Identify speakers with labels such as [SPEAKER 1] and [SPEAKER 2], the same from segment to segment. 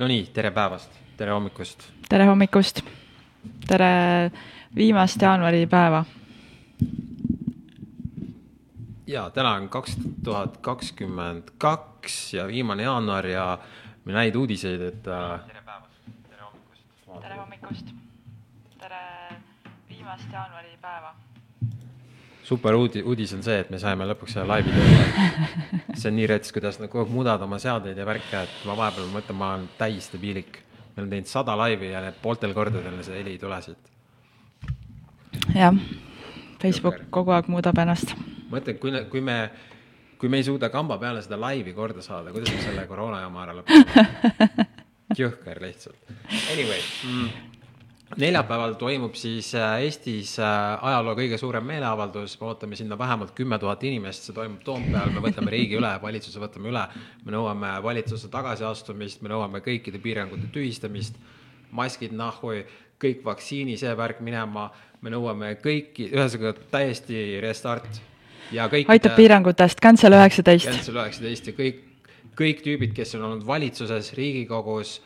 [SPEAKER 1] Nonii, tere päevast, tere hommikust.
[SPEAKER 2] tere hommikust. tere viimast jaanuaripäeva.
[SPEAKER 1] ja täna on kaks tuhat kakskümmend kaks ja viimane jaanuar ja meil häid uudiseid, et äh,. tere päevast, tere hommikust.
[SPEAKER 2] tere hommikust. tere viimast jaanuaripäeva
[SPEAKER 1] super uudi-, uudis on see, et me saime lõpuks selle laivi tööle. see on nii rets, kuidas nad kogu aeg muudavad oma seadeid ja värke, et ma vahepeal mõtlen, ma olen täiesti piilik. me oleme teinud sada laivi ja pooltel kordadel see heli ei tule siit.
[SPEAKER 2] jah, Facebook Jõger. kogu aeg muudab ennast.
[SPEAKER 1] ma mõtlen, kui, kui me, kui me ei suuda kamba peale seda laivi korda saada, kuidas me selle koroona jama ära lõpetame? jõhker lihtsalt. Anyway mm neljapäeval toimub siis äh, Eestis äh, ajaloo kõige suurem meeleavaldus, me ootame sinna vähemalt kümme tuhat inimest, see toimub Toompeal, me võtame riigi üle, valitsuse võtame üle. me nõuame valitsuse tagasiastumist, me nõuame kõikide piirangute tühistamist, maskid nahhu, kõik vaktsiini, see värk minema, me nõuame kõiki, ühesõnaga täiesti restart. ja kõik.
[SPEAKER 2] aitab piirangutest, cancel üheksateist.
[SPEAKER 1] Cancel üheksateist ja kõik, kõik tüübid, kes on olnud valitsuses, Riigikogus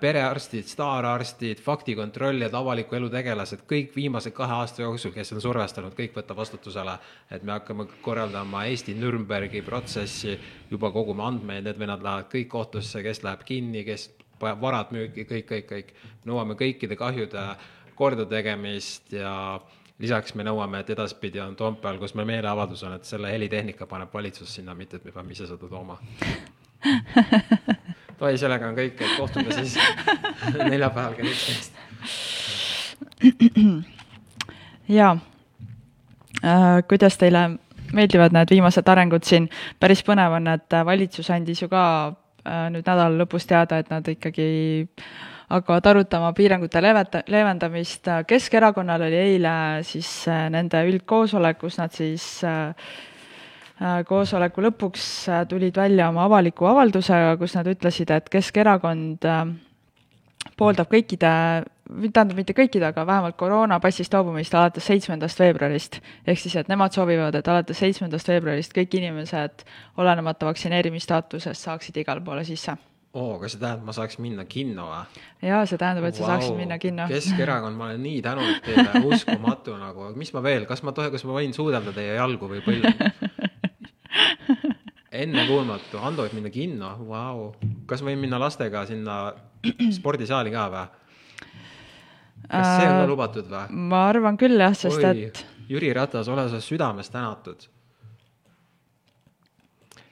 [SPEAKER 1] perearstid, staararstid, faktikontrollijad, avaliku elu tegelased, kõik viimase kahe aasta jooksul, kes on survestanud, kõik võtta vastutusele. et me hakkame korraldama Eesti Nürnbergi protsessi, juba kogume andmeid, need vennad lähevad kõik kohtusse, kes läheb kinni, kes varad müüki, kõik, kõik, kõik. nõuame kõikide kahjude kordategemist ja lisaks me nõuame, et edaspidi on Toompeal, kus meil meeleavaldus on, et selle helitehnika paneb valitsus sinna, mitte et me peame ise seda tooma oi, sellega on kõik, et kohtume siis neljapäeval kell üksteist.
[SPEAKER 2] jaa äh,, kuidas teile meeldivad need viimased arengud siin, päris põnev on, et valitsus andis ju ka äh, nüüd nädala lõpus teada, et nad ikkagi hakkavad arutama piirangute leveta-, leevendamist. Keskerakonnal oli eile siis äh, nende üldkoosolek, kus nad siis äh, Äh, koosoleku lõpuks äh, tulid välja oma avaliku avaldusega, kus nad ütlesid, et Keskerakond äh, pooldab kõikide, tähendab mitte kõikide, aga vähemalt koroonapassist loobumist alates seitsmendast veebruarist. ehk siis, et nemad soovivad, et alates seitsmendast veebruarist kõik inimesed, olenemata vaktsineerimistaatusest, saaksid igale poole sisse
[SPEAKER 1] oo kas see tähendab, ma saaks minna kinno või?
[SPEAKER 2] jaa, see tähendab, et sa wow. saaksid minna kinno.
[SPEAKER 1] Keskerakond, ma olen nii tänulik teile, uskumatu nagu, mis ma veel, kas ma tohin, kas ma võin suudelda teie jalgu või põlve ennekuulmatu, Ando võib minna kinno, vau. kas võin minna lastega sinna spordisaali ka või? kas see on ka äh, lubatud või?
[SPEAKER 2] ma arvan küll jah, sest Oi, et.
[SPEAKER 1] Jüri Ratas, ole sa südamest tänatud.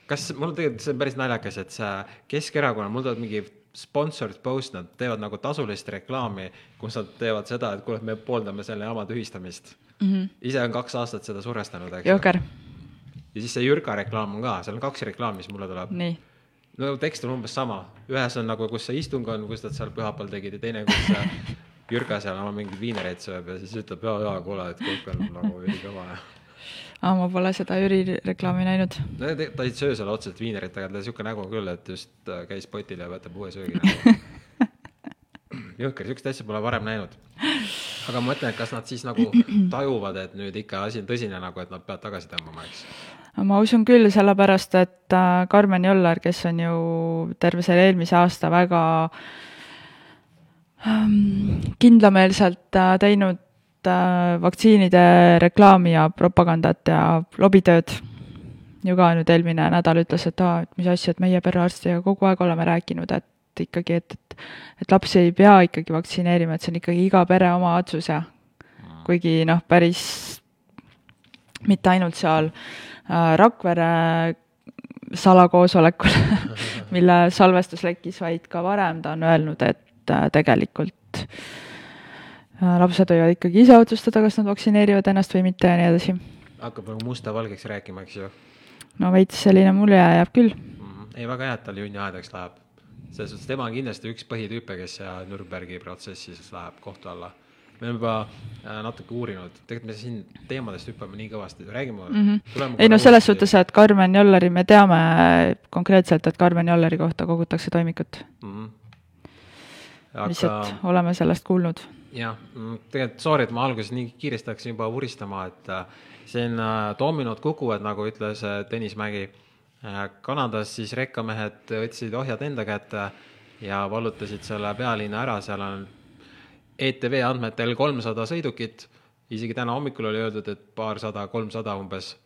[SPEAKER 1] kas, mul tegelikult, see on päris naljakas, et see Keskerakonnal, mul tuleb mingi sponsored post, nad teevad nagu tasulist reklaami, kus nad teevad seda, et kuule, me pooldame selle jama tühistamist mm. -hmm. ise on kaks aastat seda survestanud, eks.
[SPEAKER 2] jõhker
[SPEAKER 1] ja siis see Jürka reklaam on ka, seal on kaks reklaami, mis mulle tuleb. no tekst on umbes sama, ühes on nagu, kus see istung on, kus nad seal pühapäeval tegid ja teine, kus see Jürka seal oma mingeid viinereid sööb ja siis ütleb ja, ja kuule, et kõik on nagu ülikõva ja
[SPEAKER 2] aa, ma pole seda Jüri reklaami näinud.
[SPEAKER 1] no ta ei söö seal otseselt viinerit, aga tal siuke nägu küll, et just äh, käis potil ja võtab uue söögi nagu. jõhker, siukest asja pole varem näinud. aga ma mõtlen, et kas nad siis nagu tajuvad, et nüüd ikka asi on tõsine nagu, et nad peavad tagasi tõmbama, eks
[SPEAKER 2] ma usun küll, sellepärast et äh, Karmen Jollar, kes on ju terve selle eelmise aasta väga ähm, kindlameelselt äh, teinud äh, vaktsiinide reklaami ja propagandat ja lobitööd, ju ka nüüd eelmine nädal ütles, et aa, et mis asja, et meie perearstiga kogu aeg oleme rääkinud, et ikkagi, et, et et lapsi ei pea ikkagi vaktsineerima, et see on ikkagi iga pere oma otsus ja kuigi noh, päris mitte ainult seal Äh, Rakvere salakoosolekul mille salvestus lekkis, vaid ka varem ta on öelnud, et äh, tegelikult äh, lapsed võivad ikkagi ise otsustada, kas nad vaktsineerivad ennast või mitte ja nii edasi.
[SPEAKER 1] hakkab nagu musta-valgeks rääkima, eks ju?
[SPEAKER 2] no veits selline mulje jääb küll mm.
[SPEAKER 1] -hmm. ei, väga hea, et tal junni aedaks läheb. selles suhtes tema on kindlasti üks põhitüüpe, kes Nürnbergi protsessis läheb kohtu alla me oleme juba äh, natuke uurinud, tegelikult me siin teemadest hüppame nii kõvasti, räägime mm.
[SPEAKER 2] -hmm. ei no selles uuesti. suhtes, et Karmen Jollari, me teame konkreetselt, et Karmen Jollari kohta kogutakse toimikut mm. -hmm. Aga... lihtsalt oleme sellest kuulnud.
[SPEAKER 1] jah, mm, tegelikult sorry, et ma alguses nii kiiresti hakkasin juba vuristama, et äh, siin äh, dominod kukuvad, nagu ütles äh, Tõnis Mägi. Kanadas siis rekkamehed võtsid ohjad enda kätte ja vallutasid selle pealinna ära, seal on ETV andmetel kolmsada sõidukit, isegi täna hommikul oli öeldud, et paarsada, kolmsada umbes.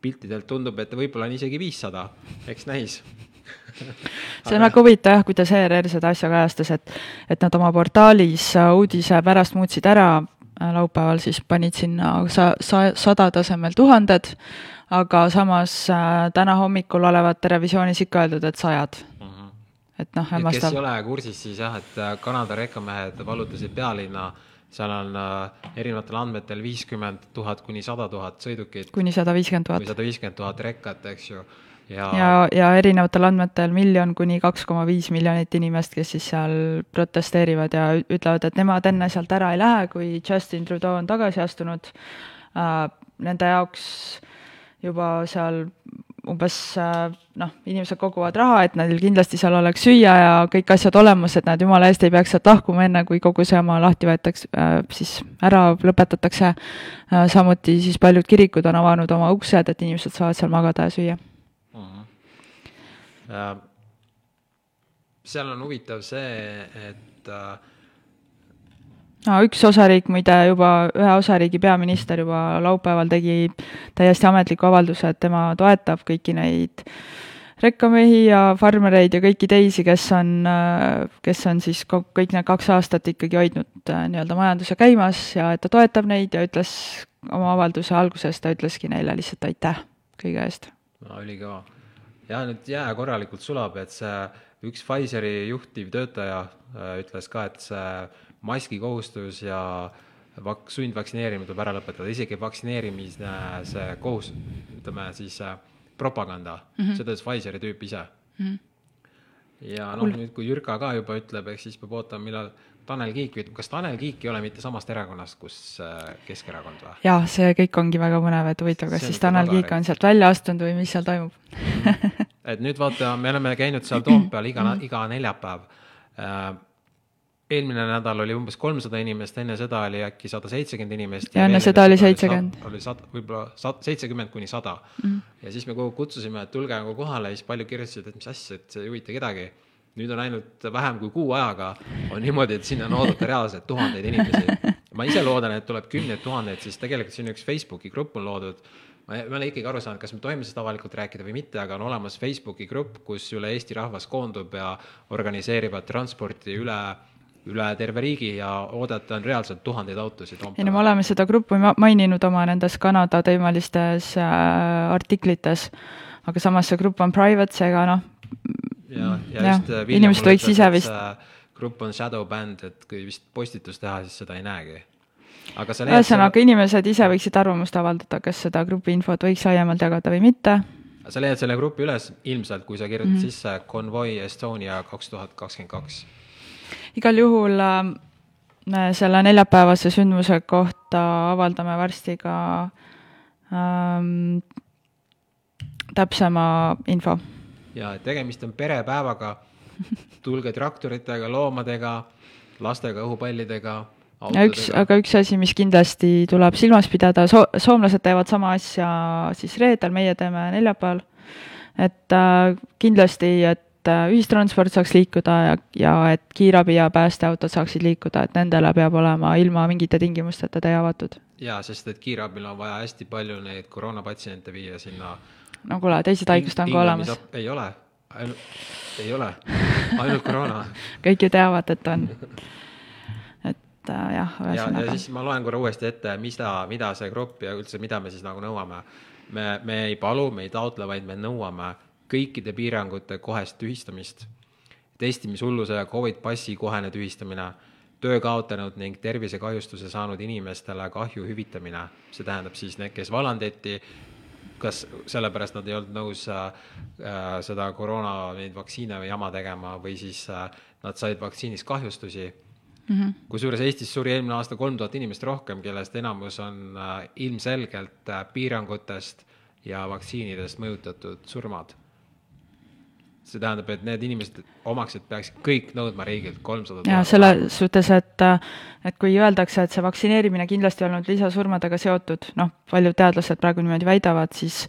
[SPEAKER 1] piltidelt tundub, et võib-olla on isegi viissada, eks näis.
[SPEAKER 2] See on väga huvitav jah, kuidas ERR seda asja kajastas, et, et nad oma portaalis uudise pärast muutsid ära, äh, laupäeval siis panid sinna sa-, sa-, sada tasemel tuhanded, aga samas äh, täna hommikul olevat televisioonis ikka öeldud, et sajad. Et noh, hämmastav.
[SPEAKER 1] kes ei ole kursis, siis jah, et äh, Kanada rekkamehed vallutasid pealinna seal on äh, erinevatel andmetel viiskümmend tuhat kuni sada tuhat sõidukit.
[SPEAKER 2] kuni sada viiskümmend tuhat.
[SPEAKER 1] sada viiskümmend tuhat rekkat, eks ju
[SPEAKER 2] ja, ja, ja erinevatel andmetel miljon kuni kaks koma viis miljonit inimest, kes siis seal protesteerivad ja ütlevad, et nemad enne sealt ära ei lähe, kui Justin Trudeau on tagasi astunud äh,. Nende jaoks juba seal umbes äh, noh, inimesed koguvad raha, et neil kindlasti seal oleks süüa ja kõik asjad olemas, et nad jumala eest ei peaks sealt lahkuma, enne kui kogu see oma lahti võetakse, äh, siis ära lõpetatakse. Äh, samuti siis paljud kirikud on avanud oma uksed, et inimesed saavad seal magada ja süüa
[SPEAKER 1] Äh, seal on huvitav see, et
[SPEAKER 2] no, äh, üks osariik muide juba, ühe osariigi peaminister juba laupäeval tegi täiesti ametliku avalduse, et tema toetab kõiki neid rekkamehi ja farmereid ja kõiki teisi, kes on, äh, kes on siis kõik need kaks aastat ikkagi hoidnud nii-öelda majanduse käimas ja et ta toetab neid ja ütles oma avalduse alguses, ta ütleski neile lihtsalt aitäh kõige eest.
[SPEAKER 1] no ülikõva ja nüüd jää korralikult sulab, et see üks Pfizeri juhtivtöötaja äh, ütles ka, et see maskikohustus ja vak-, sundvaktsineerimine tuleb ära lõpetada, isegi vaktsineerimise see kohus, ütleme siis äh, propaganda mm, -hmm. seda ütles Pfizeri tüüp ise mm. -hmm. ja noh, nüüd kui Jürka ka juba ütleb, ehk siis peab ootama, millal Tanel Kiik ütleb, kas Tanel Kiik ei ole mitte samast erakonnast, kus äh, Keskerakond või?
[SPEAKER 2] jaa, see kõik ongi väga põnev, et huvitav, kas siis Tanel Kiik on sealt välja astunud või mis seal toimub
[SPEAKER 1] et nüüd vaata, me oleme käinud seal Toompeal iga, iga neljapäev. Äh, eelmine nädal oli umbes kolmsada inimest, enne seda oli äkki sada seitsekümmend inimest.
[SPEAKER 2] ja enne seda oli seitsekümmend.
[SPEAKER 1] oli sada, võib-olla seitsekümmend kuni sada. Mhm. ja siis me kogu aeg kutsusime, et tulge nagu kohale ja siis paljud kirjutasid, et mis asja, et see ei huvita kedagi nüüd on ainult vähem kui kuu ajaga on niimoodi, et sinna on oodata reaalselt tuhandeid inimesi. ma ise loodan, et tuleb kümneid tuhandeid, siis tegelikult siin üks Facebooki grupp on loodud. ma ei ole ikkagi aru saanud, kas me tohime seda avalikult rääkida või mitte, aga on olemas Facebooki grupp, kus üle Eesti rahvas koondub ja organiseerivad transporti üle üle terve riigi ja oodata on reaalselt tuhandeid autosid.
[SPEAKER 2] ei no me oleme seda gruppi maininud oma nendes Kanada teemalistes äh, artiklites, aga samas see grupp on private, seega noh,
[SPEAKER 1] ja, ja just äh, inimesed võiks ise vist grupp on shadow band, et kui vist postitus teha, siis seda ei näegi.
[SPEAKER 2] ühesõnaga, inimesed ise võiksid arvamust avaldada, kas seda grupi infot võiks laiemalt jagada või mitte.
[SPEAKER 1] sa leiad selle grupi üles ilmselt, kui sa kirjutad mm -hmm. sisse Convoy Estonia kaks tuhat kakskümmend kaks.
[SPEAKER 2] Igal juhul äh, selle neljapäevase sündmuse kohta avaldame varsti ka ähm, täpsema info
[SPEAKER 1] ja tegemist on perepäevaga. tulge traktoritega, loomadega, lastega, õhupallidega
[SPEAKER 2] ja üks, aga üks asi, mis kindlasti tuleb silmas pidada, so-, soomlased teevad sama asja siis reedel, meie teeme neljapäeval. et äh, kindlasti, et äh, ühistransport saaks liikuda ja, ja et kiirabi ja päästeautod saaksid liikuda, et nendele peab olema ilma mingite tingimusteta tee avatud.
[SPEAKER 1] jaa, sest et kiirabil on vaja hästi palju neid koroonapatsiente viia sinna
[SPEAKER 2] no kuule, teised haigused on ka olemas.
[SPEAKER 1] ei ole, ainult, ei ole, ainult koroona
[SPEAKER 2] kõik ju teavad, et on. et äh, jah,
[SPEAKER 1] ühesõnaga. ja siis ma loen korra uuesti ette, mida, mida see grupp ja üldse, mida me siis nagu nõuame. me, me ei palu, me ei taotle, vaid me nõuame kõikide piirangute kohest tühistamist, testimishulluse ja Covid passi kohene tühistamine töö kaotanud ning tervisekahjustuse saanud inimestele kahju hüvitamine, see tähendab siis need, kes vallandati, kas sellepärast nad ei olnud nõus äh, äh, seda koroona neid vaktsiine või jama tegema või siis äh, nad said vaktsiinist kahjustusi. Mm -hmm.. kusjuures Eestis suri eelmine aasta kolm tuhat inimest rohkem, kellest enamus on äh, ilmselgelt äh, piirangutest ja vaktsiinidest mõjutatud surmad. See tähendab, et need inimesed, omaksed peaksid kõik nõudma riigilt kolmsada
[SPEAKER 2] ja selles suhtes, et, et kui öeldakse, et see vaktsineerimine kindlasti ei olnud lisasurmadega seotud, noh, paljud teadlased praegu niimoodi väidavad, siis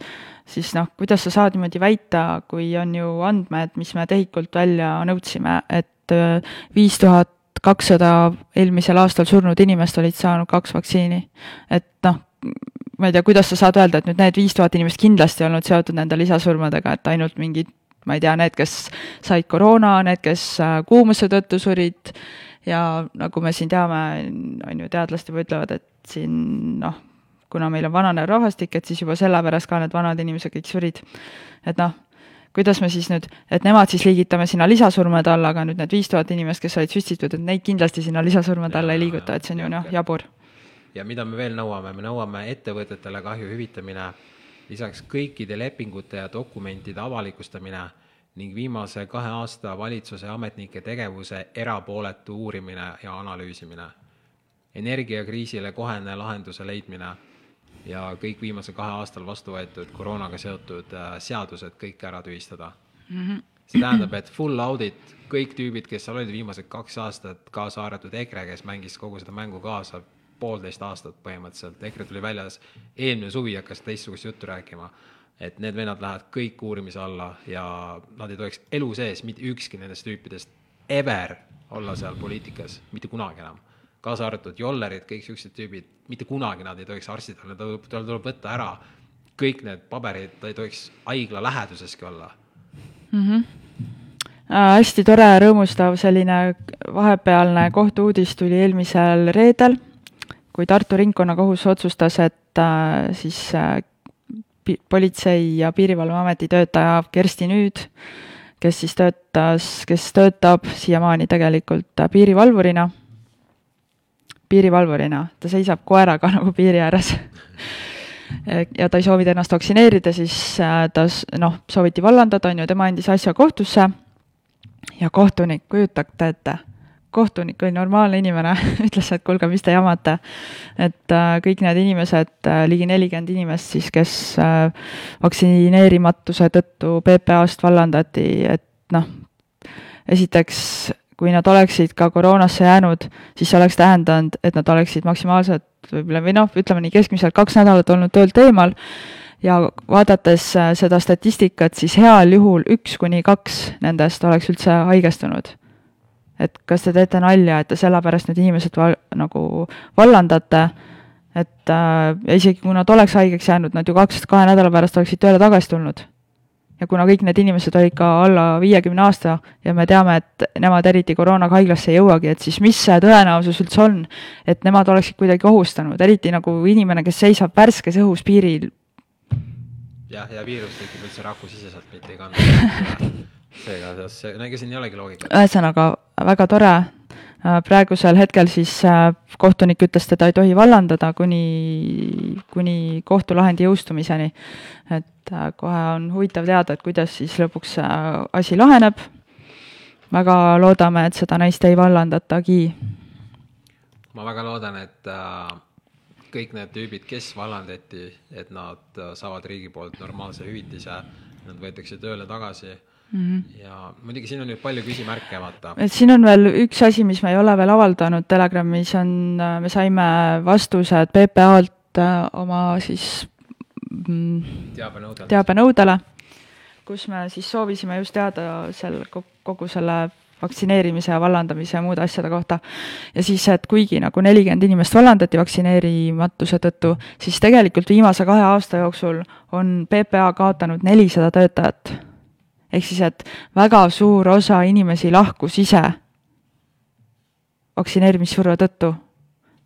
[SPEAKER 2] siis noh, kuidas sa saad niimoodi väita, kui on ju andmed, mis me TEHIK-ult välja nõudsime, et äh, viis tuhat kakssada eelmisel aastal surnud inimest olid saanud kaks vaktsiini. et noh, ma ei tea, kuidas sa saad öelda, et nüüd need viis tuhat inimest kindlasti ei olnud seotud nende lisasurmadega, et ainult mingid ma ei tea, need, kes said koroona, need, kes äh, kuumuse tõttu surid ja nagu me siin teame, on ju, teadlased juba ütlevad, et siin noh, kuna meil on vananev rahvastik, et siis juba sellepärast ka need vanad inimesed kõik surid. et noh, kuidas me siis nüüd, et nemad siis liigitame sinna lisasurmade alla, aga nüüd need viis tuhat inimest, kes olid süstitud, et neid kindlasti sinna lisasurmade alla ei liiguta, et see on ju noh, jabur.
[SPEAKER 1] ja mida me veel nõuame, me nõuame ettevõtetele kahju hüvitamine, lisaks kõikide lepingute ja dokumentide avalikustamine ning viimase kahe aasta valitsuse ametnike tegevuse erapooletu uurimine ja analüüsimine, energiakriisile kohene lahenduse leidmine ja kõik viimase kahe aastal vastu võetud koroonaga seotud äh, seadused kõik ära tühistada mm. -hmm. see tähendab, et full audit, kõik tüübid, kes seal olid viimased kaks aastat, kaasa arvatud EKRE, kes mängis kogu seda mängu kaasa poolteist aastat põhimõtteliselt, EKRE tuli väljas, eelmine suvi hakkas teistsugust juttu rääkima, et need vennad lähevad kõik uurimise alla ja nad ei tohiks elu sees mitte ükski nendest tüüpidest ever olla seal poliitikas, mitte kunagi enam kaasa arvatud jollerid, kõik siuksed tüübid, mitte kunagi nad ei tohiks arstid olla, tal tuleb võtta ära kõik need paberid, ta ei tohiks haigla läheduseski olla
[SPEAKER 2] mm. -hmm. Äh, hästi tore ja rõõmustav selline vahepealne kohtu-uudis tuli eelmisel reedel, kui Tartu Ringkonnakohus otsustas, et äh, siis äh, politsei- ja Piirivalveameti töötaja Kersti Nüüd, kes siis töötas, kes töötab siiamaani tegelikult piirivalvurina piirivalvurina, ta seisab koeraga nagu piiri ääres. Ja ta ei soovinud ennast vaktsineerida, siis äh, ta noh, sooviti vallandada, on ju, tema andis asja kohtusse ja kohtunik, kujutate ette, kohtunik oli normaalne inimene ütles, et kuulge, mis te jamate. et äh, kõik need inimesed äh,, ligi nelikümmend inimest siis, kes äh, vaktsineerimatuse tõttu PPA-st vallandati, et noh, esiteks kui nad oleksid ka koroonasse jäänud, siis see oleks tähendanud, et nad oleksid maksimaalselt võib-olla või noh, ütleme nii keskmiselt kaks nädalat olnud töölt eemal ja vaadates seda statistikat, siis heal juhul üks kuni kaks nendest oleks üldse haigestunud. Et kas te teete nalja, et te sellepärast need inimesed val-, nagu vallandate, et äh, ja isegi kui nad oleks haigeks jäänud, nad ju kaks, kahe nädala pärast oleksid tööle tagasi tulnud ja kuna kõik need inimesed olid ka alla viiekümne aasta ja me teame, et nemad eriti koroonaga haiglasse ei jõuagi, et siis mis see tõenäosus üldse on, et nemad oleksid kuidagi ohustanud, eriti nagu inimene, kes seisab värskes õhus piiril.
[SPEAKER 1] jah, ja viirus tekib üldse rakusiseselt, mitte ei kanna. seega, see, no ega siin ei olegi loogikat.
[SPEAKER 2] ühesõnaga, väga tore, Äh, praegusel hetkel siis äh, kohtunik ütles, teda ei tohi vallandada kuni, kuni kohtulahendi jõustumiseni. et äh, kohe on huvitav teada, et kuidas siis lõpuks asi laheneb. väga loodame, et seda naist ei vallandatagi.
[SPEAKER 1] ma väga loodan, et kõik need tüübid, kes vallandati, et nad saavad riigi poolt normaalse hüvitise, nad võetakse tööle tagasi Mm -hmm. ja muidugi siin on nüüd palju küsimärke, vaata.
[SPEAKER 2] et siin on veel üks asi, mis me ei ole veel avaldanud Telegramis, on, me saime vastused PPA-lt äh, oma siis
[SPEAKER 1] mm, teabenõudele,
[SPEAKER 2] teabenõudele, kus me siis soovisime just teada seal kogu selle vaktsineerimise ja vallandamise ja muude asjade kohta. ja siis, et kuigi nagu nelikümmend inimest vallandati vaktsineerimatuse tõttu, siis tegelikult viimase kahe aasta jooksul on PPA kaotanud nelisada töötajat ehk siis, et väga suur osa inimesi lahkus ise vaktsineerimissurve tõttu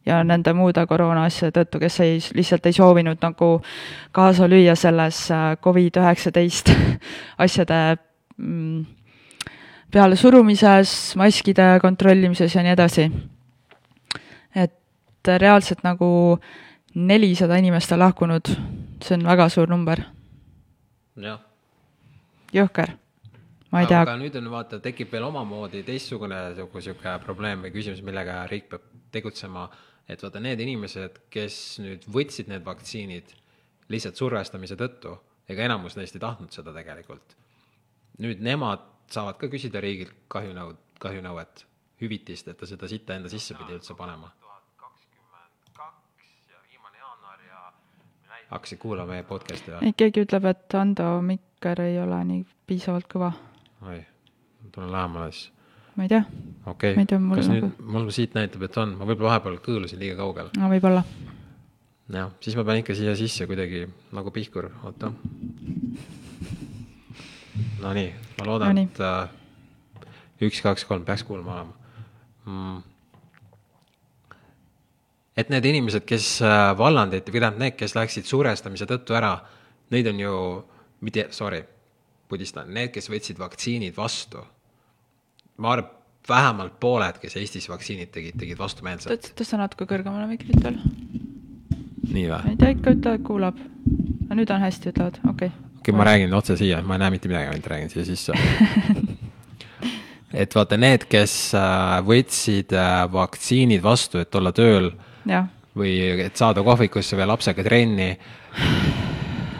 [SPEAKER 2] ja nende muude koroona asjade tõttu, kes ei, lihtsalt ei soovinud nagu kaasa lüüa selles äh, Covid-19 asjade mm, pealesurumises, maskide kontrollimises ja nii edasi. et reaalselt nagu nelisada inimest on lahkunud, see on väga suur number.
[SPEAKER 1] jah
[SPEAKER 2] jõhker. ma ei tea.
[SPEAKER 1] aga nüüd on vaata, tekib veel omamoodi teistsugune nagu sihuke probleem või küsimus, millega riik peab tegutsema. et vaata, need inimesed, kes nüüd võtsid need vaktsiinid lihtsalt survestamise tõttu, ega enamus neist ei tahtnud seda tegelikult. nüüd nemad saavad ka küsida riigilt kahjunõud, kahjunõuet, hüvitist, et ta seda sitta enda sisse pidi üldse panema. hakkasid kuulama meie podcast'i või?
[SPEAKER 2] keegi ütleb, et Ando mikker ei ole nii piisavalt kõva.
[SPEAKER 1] oi, tulen lähemale siis.
[SPEAKER 2] ma ei tea,
[SPEAKER 1] okei kas
[SPEAKER 2] nagu-
[SPEAKER 1] nüüd, mul siit näitab, et on, ma võib-olla vahepeal kõõlusin liiga kaugele.
[SPEAKER 2] no võib-olla.
[SPEAKER 1] jah, siis ma pean ikka siia sisse kuidagi nagu pihkur, oota. Nonii, ma loodan
[SPEAKER 2] Nonii.
[SPEAKER 1] et äh, üks, kaks, kolm peaks kuulma olema mm.. et need inimesed, kes äh, vallandati või tähendab need, kes läksid surestamise tõttu ära, neid on ju, mitte, sorry, pudistan, need, kes võtsid vaktsiinid vastu. ma arvan, vähemalt pooled, kes Eestis vaktsiinid tegid, tegid vastumeelselt.
[SPEAKER 2] tõsta natuke kõrgemale mikrit veel.
[SPEAKER 1] nii või?
[SPEAKER 2] ei tea, ikka ütle, kuulab. no nüüd on hästi, ütlevad, okei okay..
[SPEAKER 1] okei, ma räägin otse siia, ma ei näe mitte midagi, ainult räägin siia sisse. et vaata, need, kes äh, võtsid äh, vaktsiinid vastu, et olla tööl
[SPEAKER 2] jah,
[SPEAKER 1] või et saada kohvikusse või lapsega trenni.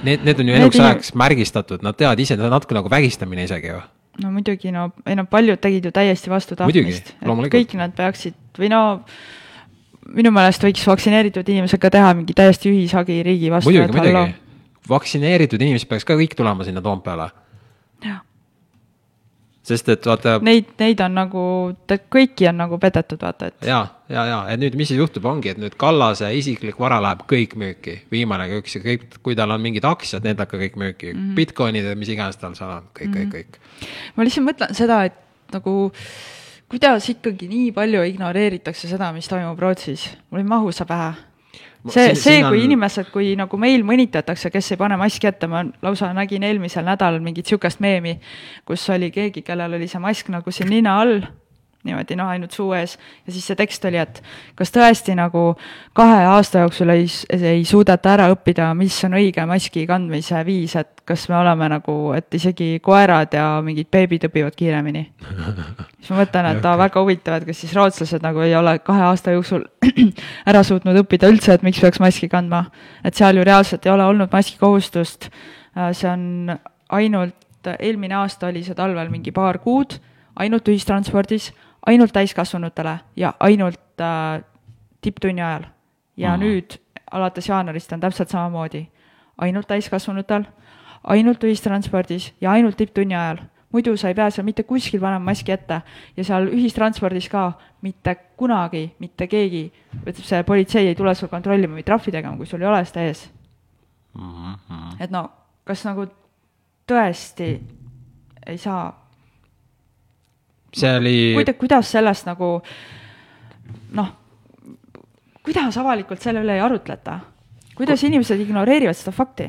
[SPEAKER 1] Need, need on ju eluks ajaks märgistatud, nad teavad ise, natuke nagu vägistamine isegi ju.
[SPEAKER 2] no muidugi no, ei no paljud tegid ju täiesti vastu tahtmist.
[SPEAKER 1] loomulikult.
[SPEAKER 2] kõik nad peaksid või no minu meelest võiks vaktsineeritud inimesed ka teha mingi täiesti ühishagi riigi vastu,
[SPEAKER 1] muidugi, muidugi. vaktsineeritud inimesed peaks ka kõik tulema sinna Toompeale,
[SPEAKER 2] jah,
[SPEAKER 1] sest et vaata
[SPEAKER 2] neid, neid on nagu, kõiki on nagu petetud, vaata, et
[SPEAKER 1] ja, ja, ja, et nüüd, mis siis juhtub, ongi, et nüüd Kallase isiklik vara läheb kõik müüki, viimane üks ja kõik, kui tal on mingid aktsiad, need lähevad ka kõik müüki mm, -hmm. Bitcoinid ja mis iganes tal seal on, kõik mm, -hmm. kõik, kõik.
[SPEAKER 2] ma lihtsalt mõtlen seda, et nagu kuidas ikkagi nii palju ignoreeritakse seda, mis toimub Rootsis, mul ei mahu see pähe. see, see, kui on... inimesed, kui nagu meil mõnitatakse, kes ei pane maski ette, ma lausa nägin eelmisel nädalal mingit sihukest meemi, kus oli keegi, kellel oli see mask nagu siin nina all, niimoodi noh, ainult suu ees ja siis see tekst oli, et kas tõesti nagu kahe aasta jooksul ei, ei suudeta ära õppida, mis on õige maski kandmise viis, et kas me oleme nagu, et isegi koerad ja mingid beebid õpivad kiiremini. siis ma mõtlen, et aa, väga huvitav, et kas siis rootslased nagu ei ole kahe aasta jooksul ära suutnud õppida üldse, et miks peaks maski kandma. et seal ju reaalselt ei ole olnud maskikohustust. see on ainult, eelmine aasta oli see talvel mingi paar kuud, ainult ühistranspordis, ainult täiskasvanutele ja ainult äh, tipptunni ajal. ja mm. nüüd alates jaanuarist on täpselt samamoodi, ainult täiskasvanutel, ainult ühistranspordis ja ainult tipptunni ajal muidu sa ei pea seal mitte kuskil panema maski ette ja seal ühistranspordis ka mitte kunagi mitte keegi, ütleb see politsei ei tule sul kontrollima või trahvi tegema, kui sul ei ole seda ees. et no kas nagu tõesti ei saa,
[SPEAKER 1] see oli,
[SPEAKER 2] kuida-, kuidas sellest nagu noh, kuidas avalikult selle üle ei arutleta? kuidas inimesed ignoreerivad seda fakti?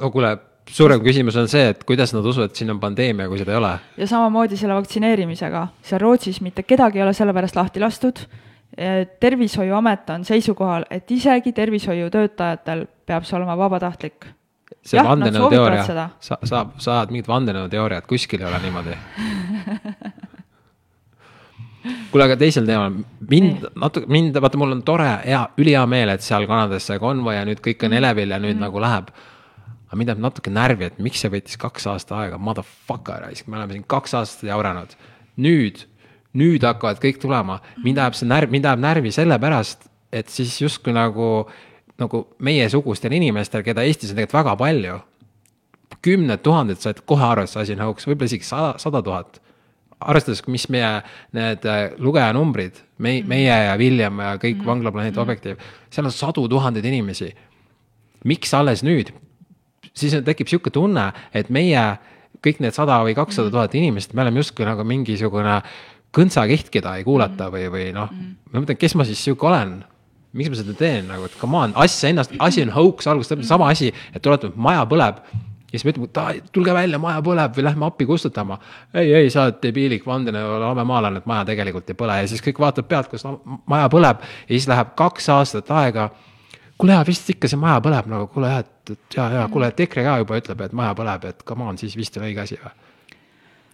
[SPEAKER 1] no kuule, suurem küsimus on see, et kuidas nad usuvad, et siin on pandeemia, kui seda ei ole.
[SPEAKER 2] ja samamoodi selle vaktsineerimisega, seal Rootsis mitte kedagi ei ole sellepärast lahti lastud. tervishoiuamet on seisukohal, et isegi tervishoiutöötajatel peab see olema vabatahtlik.
[SPEAKER 1] See vandenõuteooria
[SPEAKER 2] seda.,
[SPEAKER 1] sa, saab, saad mingit vandenõuteooriat, kuskil ei ole niimoodi. kuule, aga teisel teemal, mind natuke, mind, vaata, mul on tore, hea, ülihea meel, et seal Kanadas see konvoi ja nüüd kõik on elevil ja nüüd mm. nagu läheb. aga mind jääb natuke närvi, et miks see võttis kaks aastat aega, motherfucker me oleme siin kaks aastat jauranud. nüüd, nüüd hakkavad kõik tulema, mind ajab see närv, mind ajab närvi sellepärast, et siis justkui nagu, nagu meiesugustel inimestel, keda Eestis on tegelikult väga palju kümned tuhanded said kohe aru, et see asi on hoogs, võib-olla isegi sada, sada tuhat. arvestades, mis meie need äh, lugejanumbrid, meie, meie ja William ja kõik Vanglaplaneet Objektiiv, seal on sadu tuhandeid inimesi. miks alles nüüd? siis on- tekib sihuke tunne, et meie kõik need sada või kakssada tuhat inimest, me oleme justkui nagu mingisugune kõntsakiht, keda ei kuulata või, või noh, ma mõtlen, kes ma siis sihuke olen miks ma seda teen nagu, et come on, asja ennast, asi on hoogs algusest lõpuni, sama asi, et tuletame, maja põleb. ja siis me ütleme, tulge välja, maja põleb või lähme appi kustutama. ei, ei, sa oled debiilik, vandenõu lamemaalane, et maja tegelikult ei põle ja siis kõik vaatavad pealt, kuidas maja põleb ja siis läheb kaks aastat aega kuule jaa, vist ikka see maja põleb nagu, kuule jah, et, et jaa, jaa, kuule, et EKRE ka juba ütleb, et maja põleb, et come on, siis vist on õige asi või?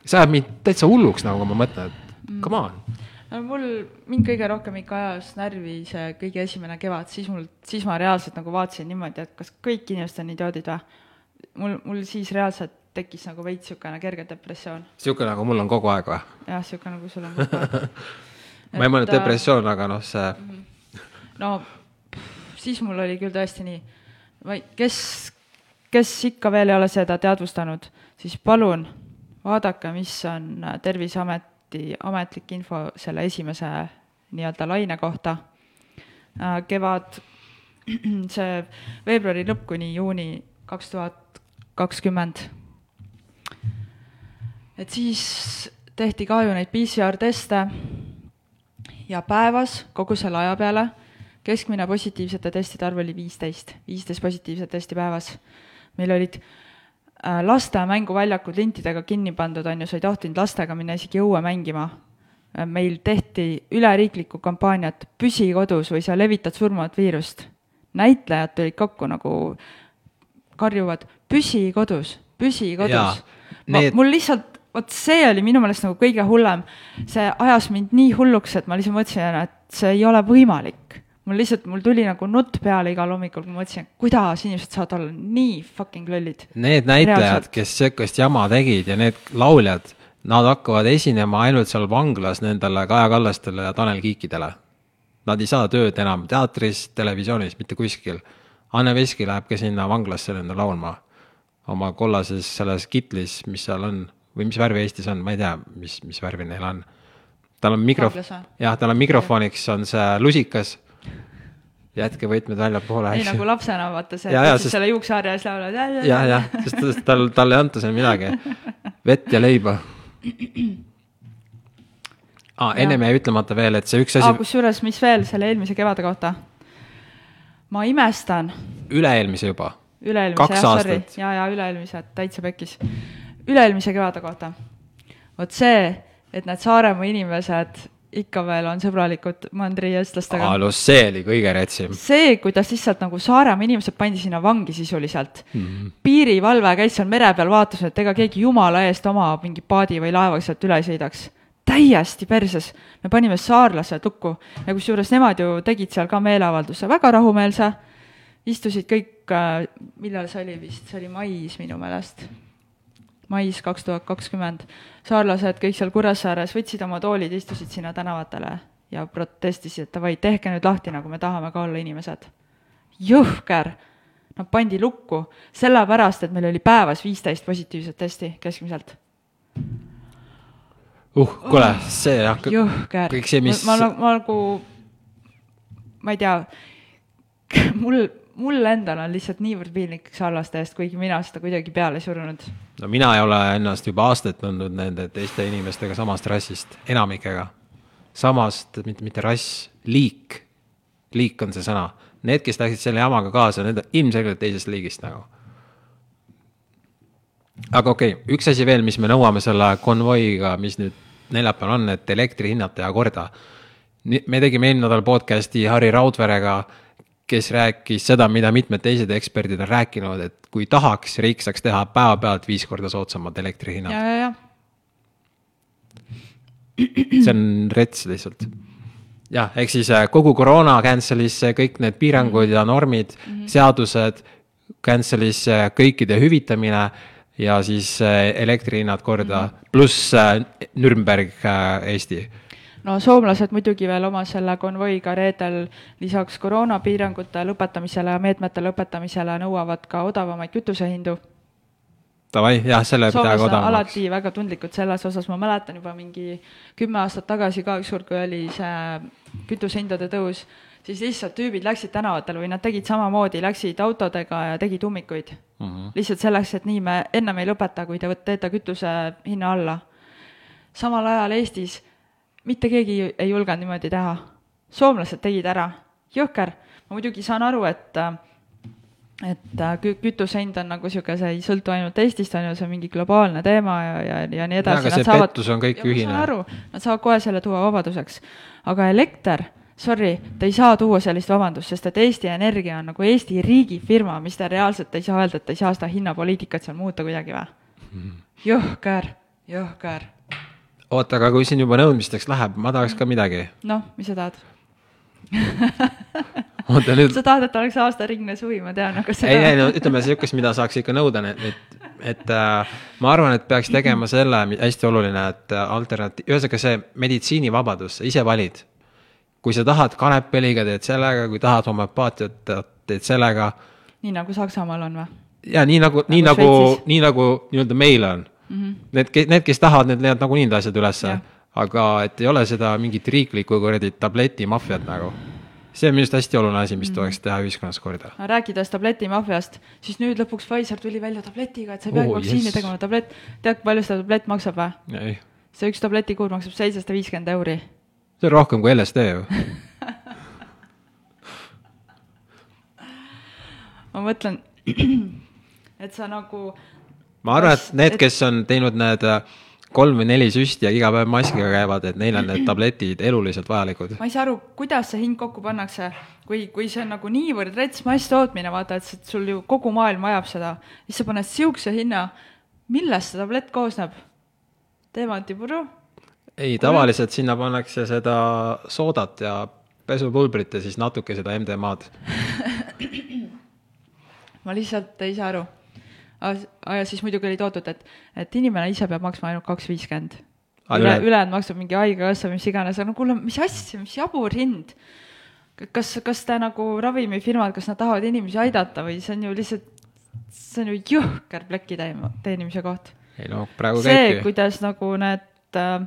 [SPEAKER 1] see ajab mind täitsa hulluks nagu ma mõtlen, et come on.
[SPEAKER 2] No mul, mind kõige rohkem ikka ajas närvi see kõige esimene kevad, siis mul, siis ma reaalselt nagu vaatasin niimoodi, et kas kõik inimesed on idioodid või. mul, mul siis reaalselt tekkis nagu veits niisugune kerge depressioon.
[SPEAKER 1] niisugune nagu mul on kogu aeg või?
[SPEAKER 2] jah, niisugune nagu sul on kogu aeg.
[SPEAKER 1] ma ei mõelnud depressioon, aga noh, see.
[SPEAKER 2] no siis mul oli küll tõesti nii, ei, kes, kes ikka veel ei ole seda teadvustanud, siis palun vaadake, mis on Terviseameti ametlik info selle esimese nii-öelda laine kohta. kevad, see veebruari lõpp kuni juuni kaks tuhat kakskümmend. et siis tehti ka ju neid PCR-teste ja päevas kogu selle aja peale keskmine positiivsete testide arv oli viisteist, viisteist positiivset testi päevas. meil olid äh, laste mänguväljakud lintidega kinni pandud, on ju, sa ei tohtinud lastega minna isegi õue mängima. Äh, meil tehti üleriiklikku kampaaniat Püsi kodus või sa levitad surmavat viirust. näitlejad tulid kokku nagu karjuvad Püsi kodus, püsi kodus. Need... mul lihtsalt vot see oli minu meelest nagu kõige hullem. see ajas mind nii hulluks, et ma lihtsalt mõtlesin, et see ei ole võimalik mul lihtsalt, mul tuli nagu nutt peale igal hommikul, kui ma mõtlesin, kuidas inimesed saavad olla nii fucking lollid.
[SPEAKER 1] Need näitlejad, kes sihukest jama tegid ja need lauljad, nad hakkavad esinema ainult seal vanglas nendele Kaja Kallastele ja Tanel Kiikidele. Nad ei saa tööd enam teatris, televisioonis, mitte kuskil. Anne Veski läheb ka sinna vanglasse nende laulma oma kollases selles kitlis, mis seal on või mis värvi Eestis on, ma ei tea, mis, mis värvi neil on. tal on mikrof-, jah, tal on mikrofoniks on see lusikas jätke võtmed väljapoole.
[SPEAKER 2] ei nagu lapsena vaata see, et siis selle juukseharja ees laulad.
[SPEAKER 1] ja, jah, sest tal, talle ei anta seal midagi, vett ja leiba ah,. ennem jäi ütlemata veel, et see üks asi
[SPEAKER 2] ah,. kusjuures, mis veel selle eelmise kevade kohta? ma imestan.
[SPEAKER 1] üle-eelmise juba?
[SPEAKER 2] üle-eelmise, jah, sorry, ja, ja üle-eelmise, täitsa pekkis. üle-eelmise kevade kohta. vot see, et need Saaremaa inimesed ikka veel on sõbralikud mandrieestlastega.
[SPEAKER 1] no see oli kõige retsim.
[SPEAKER 2] see, kuidas lihtsalt nagu Saaremaa inimesed pandi sinna vangi sisuliselt mm. -hmm. piirivalve käis seal mere peal, vaatas, et ega keegi jumala eest oma mingi paadi või laevaga sealt üle ei sõidaks. täiesti perses. me panime saarlased lukku ja kusjuures nemad ju tegid seal ka meeleavalduse, väga rahumeelse, istusid kõik, äh, millal see oli vist, see oli mais minu meelest mais kaks tuhat kakskümmend. saarlased kõik seal Kuressaares võtsid oma toolid, istusid sinna tänavatele ja protestisid, et davai, tehke nüüd lahti, nagu me tahame ka olla inimesed. jõhker! Nad pandi lukku sellepärast, et meil oli päevas viisteist positiivset testi keskmiselt.
[SPEAKER 1] uh, kuule oh,, see
[SPEAKER 2] jõhker.
[SPEAKER 1] kõik see, mis.
[SPEAKER 2] ma, ma, ma nagu, ma ei tea, mul mul endal on lihtsalt niivõrd piinlik sallaste eest, kuigi mina seda kuidagi peale ei surunud.
[SPEAKER 1] no mina ei ole ennast juba aastaid tundnud nende teiste inimestega samast rassist, enamikega. samast, mitte, mitte rass, liik, liik on see sõna. Need, kes läksid selle jamaga kaasa, need ilmselgelt teisest liigist nagu. aga okei okay,, üks asi veel, mis me nõuame selle konvoiga, mis nüüd neljapäeval on, et elektri hinnad teha korda. me tegime eelmine nädal podcast'i Harri Raudverega kes rääkis seda, mida mitmed teised eksperdid on rääkinud, et kui tahaks, riik saaks teha päevapealt viis korda soodsamad elektrihinnad. see on rets lihtsalt. jah, ehk siis äh, kogu koroona cancel'isse, kõik need piirangud ja normid mm, -hmm. seadused cancel'isse, kõikide hüvitamine ja siis äh, elektrihinnad korda mm -hmm. pluss äh, Nürnberg Eesti
[SPEAKER 2] no soomlased muidugi veel oma selle konvoiga reedel lisaks koroonapiirangute lõpetamisele ja meetmete lõpetamisele nõuavad ka odavamaid kütusehindu.
[SPEAKER 1] Davai, jah, selle
[SPEAKER 2] pidage odavamaks. alati väga tundlikud selles osas, ma mäletan juba mingi kümme aastat tagasi ka ükskord, kui oli see kütusehindade tõus, siis lihtsalt tüübid läksid tänavatele või nad tegid samamoodi, läksid autodega ja tegid ummikuid mm. -hmm. lihtsalt selleks, et nii me ennem ei lõpeta, kui te teete kütuse hinna alla. samal ajal Eestis mitte keegi ei julgenud niimoodi teha. soomlased tegid ära, jõhker. ma muidugi saan aru, et et kü-, kütuse hind on nagu niisugune, see ei sõltu ainult Eestist, on ju, see on mingi globaalne teema ja, ja, ja nii edasi.
[SPEAKER 1] aga see saavad, pettus on kõik ühine.
[SPEAKER 2] ma saan aru, nad saavad kohe selle tuua vabaduseks. aga elekter, sorry, te ei saa tuua sellist vabandust, sest et Eesti Energia on nagu Eesti riigifirma, mis te reaalselt ei saa öelda, et te ei saa seda hinnapoliitikat seal muuta kuidagi või? Mhm. jõhker, jõhker
[SPEAKER 1] oota, aga kui siin juba nõudmisteks läheb, ma tahaks ka midagi.
[SPEAKER 2] noh, mis sa tahad
[SPEAKER 1] oota nüüd.
[SPEAKER 2] sa tahad, et oleks aastaringne suvi, ma tean, aga
[SPEAKER 1] seda. ei, ei no ütleme sihukest, mida saaks ikka nõuda, need et äh, ma arvan, et peaks tegema selle, hästi oluline, et äh, alternatiiv, ühesõnaga see meditsiinivabadus, sa ise valid. kui sa tahad kanepõliga, teed sellega, kui tahad homöopaatiat, teed sellega.
[SPEAKER 2] nii nagu Saksamaal on või?
[SPEAKER 1] ja nii nagu, nii nagu, nii nagu nii-öelda meil on mm. -hmm. Need, need, kes tahavad, need leiavad nagunii need asjad ülesse, aga et ei ole seda mingit riiklikku kuradi tabletimaffiat nagu see on minu arust hästi oluline asi, mis tuleks teha ühiskonnas korda.
[SPEAKER 2] rääkides tabletimaffiast, siis nüüd lõpuks Pfizer tuli välja tabletiga, et sa ei peagi oh, vaktsiini yes. tegema, tablett, tead, palju seda tablett maksab või? see üks tabletikuur maksab seitsesada viiskümmend euri.
[SPEAKER 1] see on rohkem kui LSD ju
[SPEAKER 2] ma mõtlen, et sa nagu.
[SPEAKER 1] Ma arvan, et need, kes on teinud need äh, kolm või neli süsti ja iga päev maskiga käivad, et neil on need tabletid eluliselt vajalikud.
[SPEAKER 2] ma ei saa aru, kuidas see hind kokku pannakse, kui, kui see on nagu niivõrd rets masstootmine, vaata, et sul ju kogu maailm vajab seda, siis sa paned niisuguse hinna, millest see tablett koosneb? teemantipuru?
[SPEAKER 1] ei, tavaliselt sinna pannakse seda soodat ja pesupulbrit ja siis natuke seda MDMA-d
[SPEAKER 2] ma lihtsalt ei saa aru ja siis muidugi oli toodud, et, et inimene ise peab maksma ainult kaks viiskümmend. üle, ülejäänud maksab mingi haigekassa, mis iganes, aga no kuule, mis asja, mis jabur hind. kas, kas ta nagu ravimifirmad, kas nad tahavad inimesi aidata või see on ju lihtsalt, see on ju jõhker pleki teenimise koht.
[SPEAKER 1] ei no praegu
[SPEAKER 2] see, kuidas nagu need äh,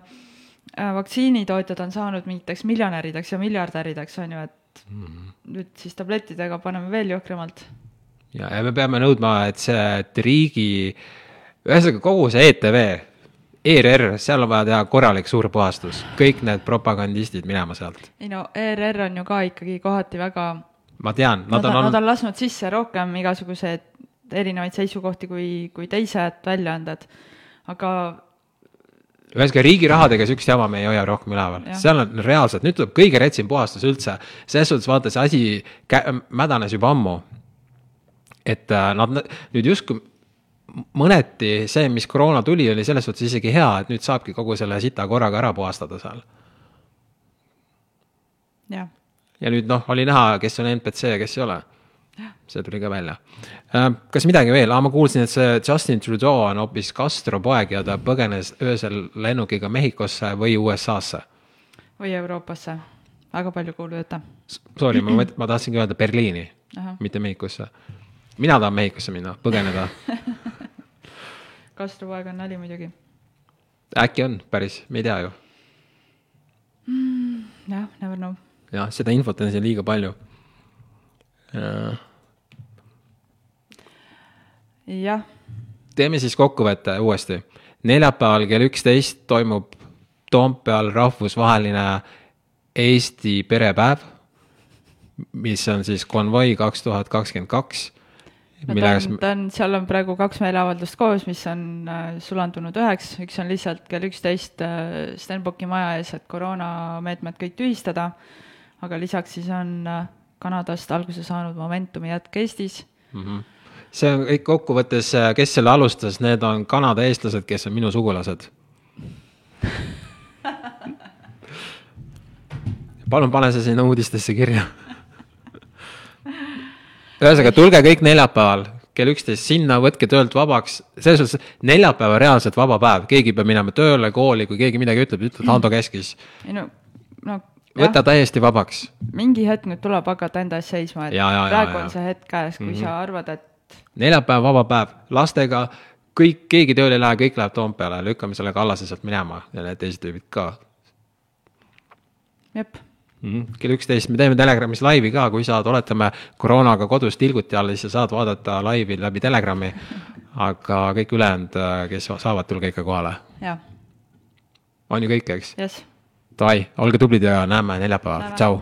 [SPEAKER 2] äh, vaktsiinitootjad on saanud mingiteks miljonärideks ja miljardärideks, on ju, et mm -hmm. nüüd siis tablettidega paneme veel jõhkramalt
[SPEAKER 1] ja, ja me peame nõudma, et see, et riigi, ühesõnaga kogu see ETV, ERR, seal on vaja teha korralik suur puhastus, kõik need propagandistid minema sealt.
[SPEAKER 2] ei no ERR on ju ka ikkagi kohati väga
[SPEAKER 1] ma tean,
[SPEAKER 2] nad, nad on olnud... Nad on lasknud sisse rohkem igasuguseid erinevaid seisukohti kui, kui teised väljaanded, aga
[SPEAKER 1] ühesõnaga riigi rahadega sihukest jama me ei hoia rohkem üleval, seal on reaalselt, nüüd tuleb kõige retsim puhastus üldse. selles suhtes vaata, see asi mädanes juba ammu et äh, nad nüüd justkui mõneti see, mis koroona tuli, oli selles suhtes isegi hea, et nüüd saabki kogu selle sita korraga ära puhastada seal.
[SPEAKER 2] ja
[SPEAKER 1] nüüd noh, oli näha, kes on NPC ja kes ei ole. see tuli ka välja. Äh, kas midagi veel ah,, ma kuulsin, et see Justin Trudeau on hoopis Castro poeg ja ta põgenes öösel lennukiga Mehhikosse või USA-sse.
[SPEAKER 2] või Euroopasse, väga palju kuulujutte.
[SPEAKER 1] Sorry, ma, ma tahtsingi öelda Berliini, mitte Mehhikosse mina tahan Mehhikosse minna, põgeneda
[SPEAKER 2] kasvuaeg on nali muidugi.
[SPEAKER 1] äkki on päris, me ei tea ju
[SPEAKER 2] mm,. jah, never know.
[SPEAKER 1] jah, seda infot on siin liiga palju.
[SPEAKER 2] jah.
[SPEAKER 1] teeme siis kokkuvõtte uuesti. neljapäeval kell üksteist toimub Toompeal rahvusvaheline Eesti perepäev, mis on siis konvoi kaks tuhat kakskümmend kaks
[SPEAKER 2] no ta on, ta on, seal on praegu kaks meeleavaldust koos, mis on äh, sulandunud üheks, üks on lihtsalt kell üksteist äh, Stenbocki maja ees, et koroonameetmed kõik tühistada, aga lisaks siis on äh, Kanadast alguse saanud Momentumi jätk Eestis. Mm.
[SPEAKER 1] -hmm. see on kõik kokkuvõttes, kes selle alustas, need on Kanada eestlased, kes on minu sugulased. Palun pane see sinna uudistesse kirja ühesõnaga, tulge kõik neljapäeval kell üksteist sinna, võtke töölt vabaks, selles suhtes neljapäev on reaalselt vaba päev, keegi peab minema tööle, kooli, kui keegi midagi ütleb, ütled Hando käskis.
[SPEAKER 2] ei no, no
[SPEAKER 1] võta täiesti vabaks.
[SPEAKER 2] mingi hetk nüüd tuleb hakata enda eest seisma, et ja, ja, praegu ja, ja. on see hetk käes, kui mm -hmm. sa arvad, et.
[SPEAKER 1] neljapäev, vaba päev, lastega, kõik, keegi tööle ei lähe, kõik läheb Toompeale, lükkame selle Kallase sealt minema ja need teised tüübid ka.
[SPEAKER 2] jep.
[SPEAKER 1] Kell üksteist me teeme Telegramis laivi ka, kui saad, oletame koroonaga kodus tilguti all, siis sa saad vaadata laivi läbi Telegrami. aga kõik ülejäänud, kes saavad, tulge ikka kohale. on ju kõik, eks
[SPEAKER 2] yes.?
[SPEAKER 1] Davai, olge tublid ja näeme neljapäeval, tšau.